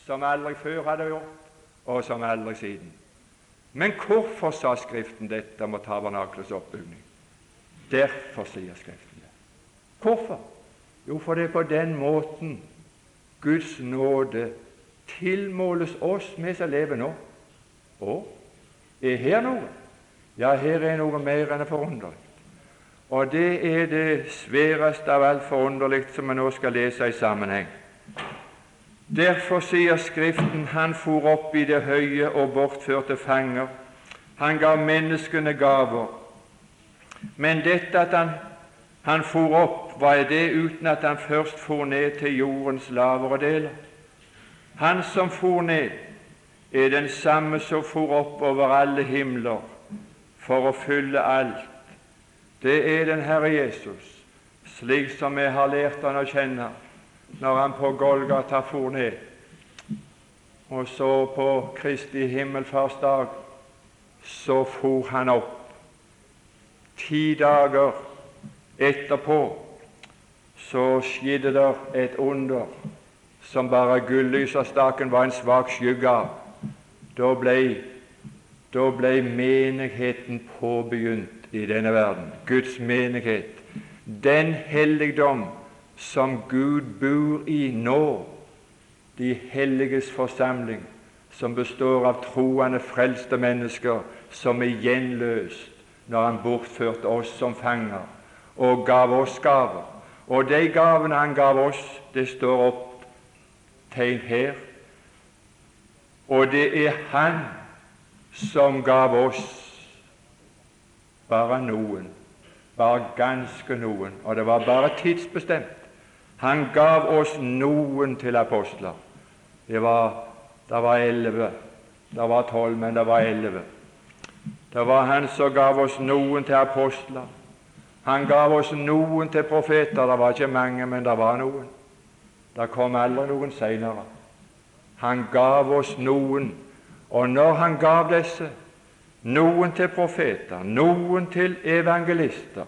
A: som aldri før hadde gjort, og som aldri siden. Men hvorfor sa Skriften dette om tabernaklets oppbygning? Derfor sier Skriften det. Hvorfor? Jo, for det er på den måten Guds nåde tilmåles oss, vi som lever nå. Og er her noe? Ja, her er noe mer enn forunderlig. Og det er det sværeste av alt forunderlig som vi nå skal lese i sammenheng. Derfor sier Skriften han for opp i det høye og bortførte fanger. Han gav menneskene gaver. Men dette at han, han for opp, var det uten at han først for ned til jordens lavere deler. Han som for ned, er den samme som for opp over alle himler for å fylle alt. Det er den Herre Jesus, slik som vi har lært han å kjenne når han på Golgata for ned og så på Kristi himmelfartsdag, så for han opp. Ti dager etterpå så skjedde det et under som bare gullyserstaken var en svak skygge av. Da ble, da ble menigheten påbegynt i denne verden, Guds menighet. Den helligdom som Gud bor i nå, de helliges forsamling, som består av troende, frelste mennesker som er gjenløst når Han bortførte oss som fanger og gav oss gaver. Og de gavene Han gav oss, det står opp tegn her. Og det er Han som gav oss bare noen, bare ganske noen, og det var bare tidsbestemt. Han gav oss noen til apostler. Det var, det var elleve. Det var tolv, men det var elleve. Det var Han som gav oss noen til apostler. Han gav oss noen til profeter. Det var ikke mange, men det var noen. Det kom aldri noen senere. Han gav oss noen, og når han gav disse, noen til profeter, noen til evangelister,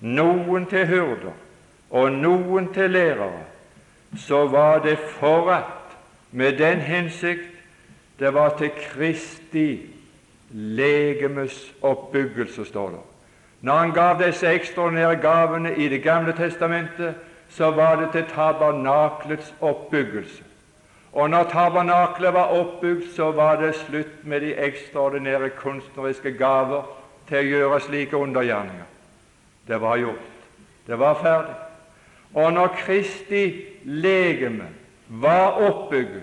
A: noen til hyrder, og noen til lærere, så var det for at med den hensikt det var til Kristi legemes oppbyggelse, står det. Når han gav disse ekstraordinære gavene i Det gamle testamentet, så var det til tabernaklets oppbyggelse. Og når tabernaklet var oppbygd, så var det slutt med de ekstraordinære kunstneriske gaver til å gjøre slike undergjerninger. Det var gjort. Det var ferdig. Og når Kristi legeme var oppbygget,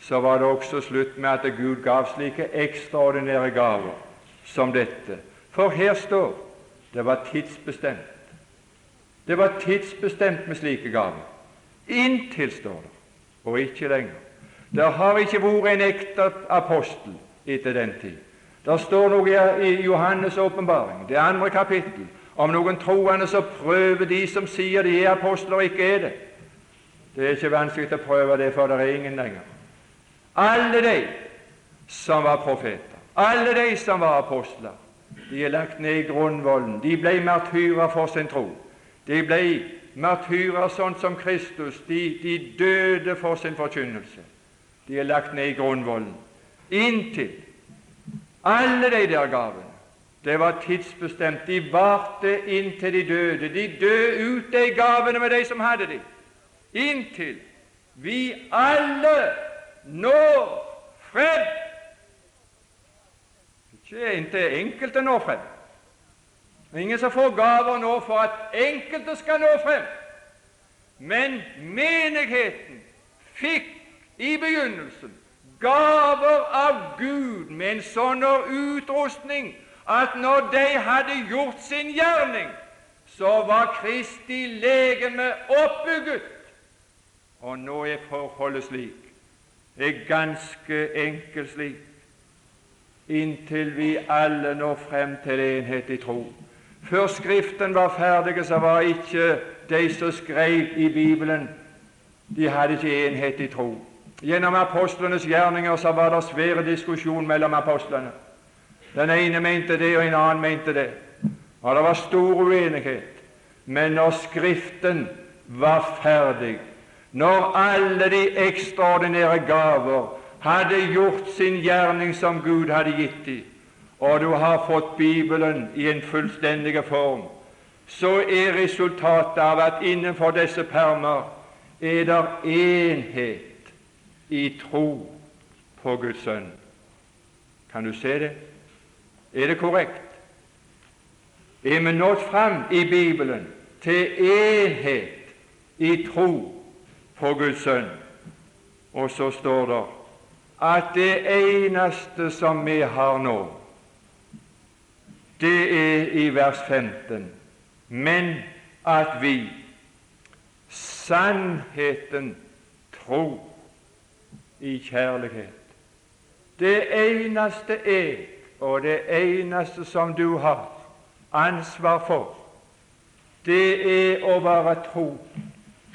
A: så var det også slutt med at Gud gav slike ekstraordinære gaver som dette. For her står det var tidsbestemt. Det var tidsbestemt med slike gaver. Inntil, står det, og ikke lenger. Det har ikke vært en ekte apostel etter den tid. Det står noe i Johannes' åpenbaring, det andre kapittel, om noen troende så prøver de som sier de er apostler, ikke er det. Det er ikke vanskelig å prøve det, for det er ingen lenger. Alle de som var profeter, alle de som var apostler, de er lagt ned i grunnvollen. De ble martyrer for sin tro. De ble martyrer sånn som Kristus. De, de døde for sin forkynnelse. De er lagt ned i grunnvollen. Inntil alle de der gavene det var tidsbestemt. De varte inntil de døde. De døde ut de gavene med de som hadde de, inntil vi alle når frem. Ikke inntil enkelte når frem. Ingen som får gaver nå for at enkelte skal nå frem. Men menigheten fikk i begynnelsen gaver av Gud med en sånn utrustning at når de hadde gjort sin gjerning, så var Kristi legeme oppbygget. Og nå er forholdet slik, er ganske enkelt slik, inntil vi alle når frem til enhet i tro. Før Skriften var ferdig, så var ikke de som skrev i Bibelen, de hadde ikke enhet i tro. Gjennom apostlenes gjerninger så var det svære diskusjon mellom apostlene. Den ene mente det, og en annen mente det. Og det var stor uenighet. Men når Skriften var ferdig, når alle de ekstraordinære gaver hadde gjort sin gjerning som Gud hadde gitt dem, og du har fått Bibelen i en fullstendig form, så er resultatet av at innenfor disse permer er det enhet i tro på Guds sønn. Kan du se det? Er det korrekt? Er vi nådd fram i Bibelen til enhet i tro på Guds sønn? Og så står det at det eneste som vi har nå, det er i vers 15 men at vi sannheten tror i kjærlighet. Det eneste er, og det eneste som du har ansvar for, det er å være tro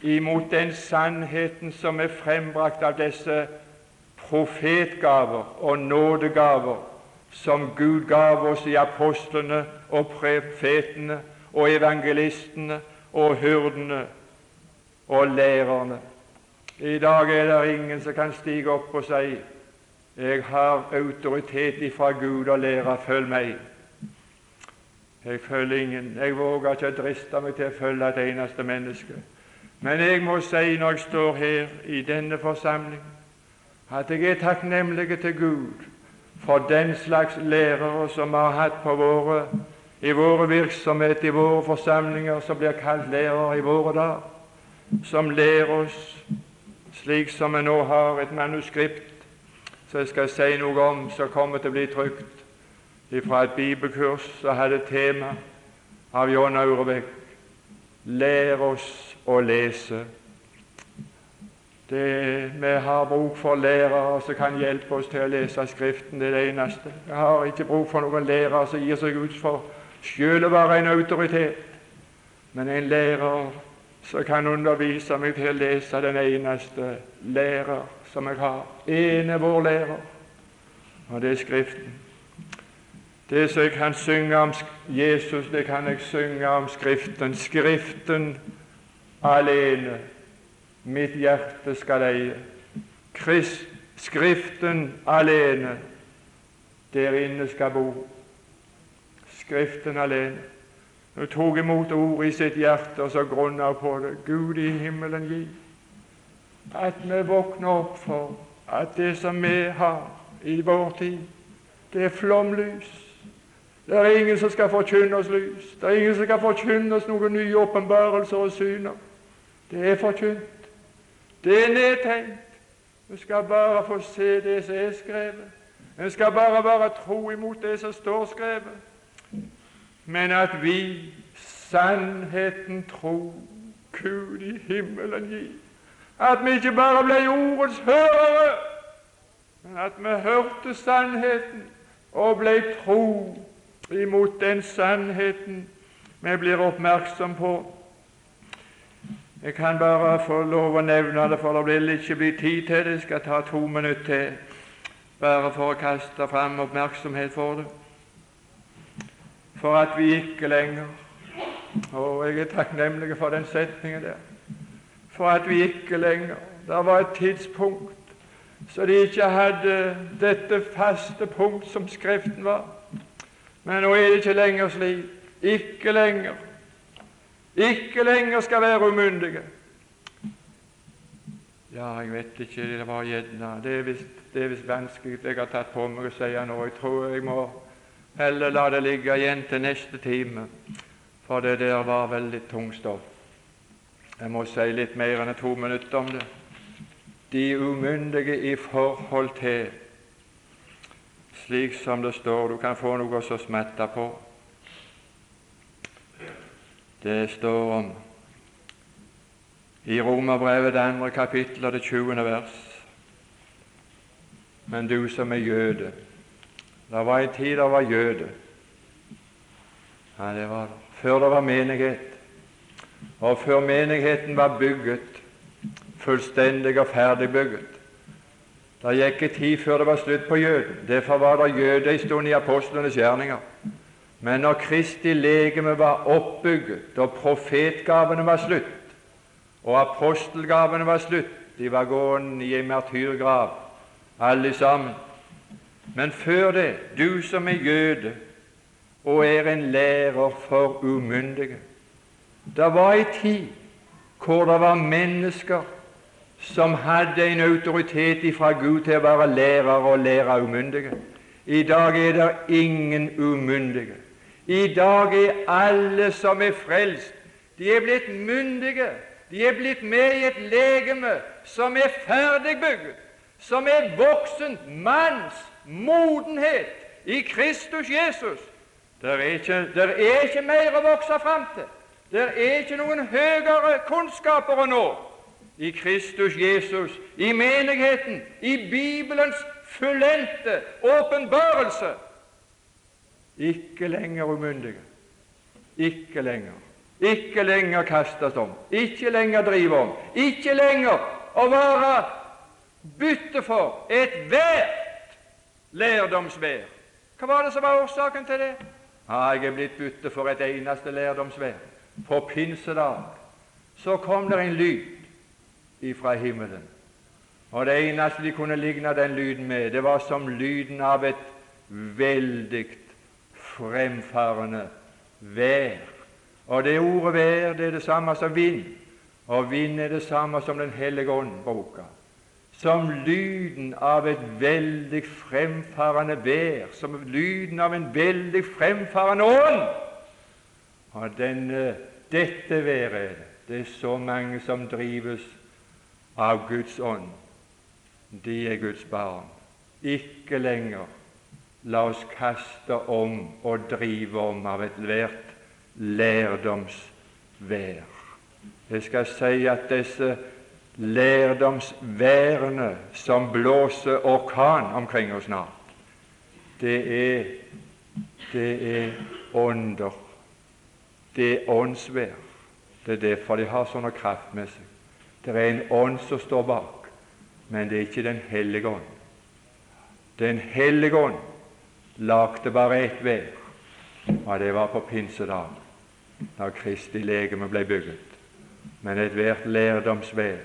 A: imot den sannheten som er frembrakt av disse profetgaver og nådegaver som Gud gav oss i apostlene og profetene og evangelistene og hyrdene og lærerne. I dag er det ingen som kan stige opp og si jeg har autoritet ifra Gud og lære følg meg. Jeg følger ingen. Jeg våger ikke å driste meg til å følge et eneste menneske. Men jeg må si når jeg står her i denne forsamling, at jeg er takknemlig til Gud for den slags lærere som vi har hatt på våre i våre virksomheter, i våre forsamlinger, som blir kalt lærere i våre dager, som lærer oss slik som vi nå har et manuskript som jeg skal si noe om, som kommer til å bli trykt fra et bibelkurs som hadde tema av John Aurebekk Lær oss å lese. Det, vi har bruk for lærere som kan hjelpe oss til å lese Skriften. Det er det eneste. Vi har ikke bruk for noen lærere som gir seg ut for selv å være en autoritet, men en lærer som kan undervise meg til å lese den eneste lærer som jeg har. Ene vår lærer, og det er Skriften. Det som jeg kan synge om Jesus, det kan jeg synge om Skriften. Skriften alene mitt hjerte skal eie. Krist, skriften alene, der inne skal bo. Skriften alene. Hun tok imot ordet i sitt hjerte og så grunna på det. Gud i himmelen gi at vi våkner opp for at det som vi har i vår tid, det er flomlys. Det er ingen som skal forkynne oss lys. Det er ingen som skal forkynne oss noen nye åpenbarelser og syner. Det er forkynt. Det er nedtegnet. Vi skal bare få se det som er skrevet. Vi skal bare være tro imot det som står skrevet men at vi sannheten tro Gud i himmelen gi. At vi ikke bare ble ordets hørere, men at vi hørte sannheten og ble tro imot den sannheten vi blir oppmerksom på. Jeg kan bare få lov å nevne det, for det vil ikke bli tid til det. Jeg skal ta to minutter til bare for å kaste fram oppmerksomhet for det for at vi ikke lenger Og jeg er takknemlig for den setningen der. For at vi ikke lenger Det var et tidspunkt så de ikke hadde dette faste punkt som Skriften var. Men nå er det ikke lenger slik. Ikke lenger. Ikke lenger skal være umyndige. Ja, jeg vet ikke, det var gjerne Det er visst vanskelig jeg har tatt på meg å si nå. Jeg tror jeg må heller la det ligge igjen til neste time, for det der var veldig tungt stoff. Jeg må si litt mer enn to minutter om det. De umyndige i forhold til slik som det står Du kan få noe å smette på. Det står om i Romerbrevet det andre kapittel og det tjuende vers. Men du som er jøde, det var en tid det var jøde. Ja, det var. Før det var menighet, og før menigheten var bygget, fullstendig og ferdig bygget, Det gikk en tid før det var slutt på jøden. Derfor var det jøde en stund i apostlenes gjerninger. Men når Kristi legeme var oppbygget, og profetgavene var slutt, og apostelgavene var slutt De var gående i en martyrgrav, alle sammen. Men før det, du som er jøde og er en lærer for umyndige Det var ei tid hvor det var mennesker som hadde en autoritet fra Gud til å være lærere og lære umyndige. I dag er det ingen umyndige. I dag er alle som er frelst, de er blitt myndige. De er blitt med i et legeme som er ferdigbygget, som er voksent manns modenhet i Kristus Jesus. Det er ikke, er ikke mer å vokse fram til. Det er ikke noen høyere kunnskaper å nå i Kristus Jesus, i menigheten, i Bibelens fullendte åpenbarelse. Ikke lenger umyndige. Ikke lenger. Ikke lenger kastes om. Ikke lenger drive om. Ikke lenger å være bytte for ethvert lærdomsvær. Hva var det som var årsaken til det? Ah, jeg er blitt bytte for et eneste lærdomsvær. På pinsedag så kom det en lyd ifra himmelen. Og det eneste de kunne ligne den lyden med, det var som lyden av et veldig fremfarende vær. Og det ordet vær det er det samme som vind, og vind er det samme som Den hellige ånd bruker. Som lyden av et veldig fremfarende vær, som lyden av en veldig fremfarende ånd. Og denne, dette været. Det er så mange som drives av Guds ånd. De er Guds barn. Ikke lenger la oss kaste om og drive om av ethvert lærdomsvær. Jeg skal si at disse lærdomsværene som blåser orkan omkring oss snart, det er, det er ånder. Det er åndsvær. Det er derfor de har sånn kraft med seg. Det er en ånd som står bak, men det er ikke Den hellige ånd. Den hellige ånd lagde bare ett vær, og det var på pinsedagen, da Kristi legeme ble bygget. Men ethvert lærdomsvær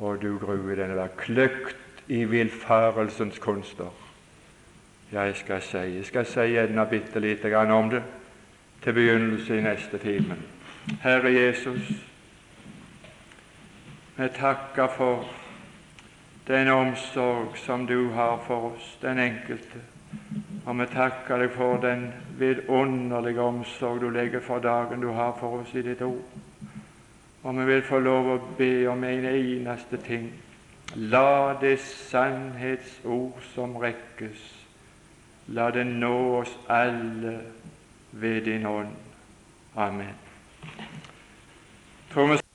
A: Og du grue denne var kløkt i villfarelsens kunster. Jeg skal si jeg skal si enda bitte lite grann om det til begynnelse i neste time. Herre Jesus, vi takker for den omsorg som du har for oss, den enkelte. Og vi takker deg for den vidunderlige omsorg du legger for dagen du har for oss i ditt ord. Og vi vil få lov å be om en eneste ting. La det sannhetsord som rekkes, la det nå oss alle ved din ånd. Amen. Vi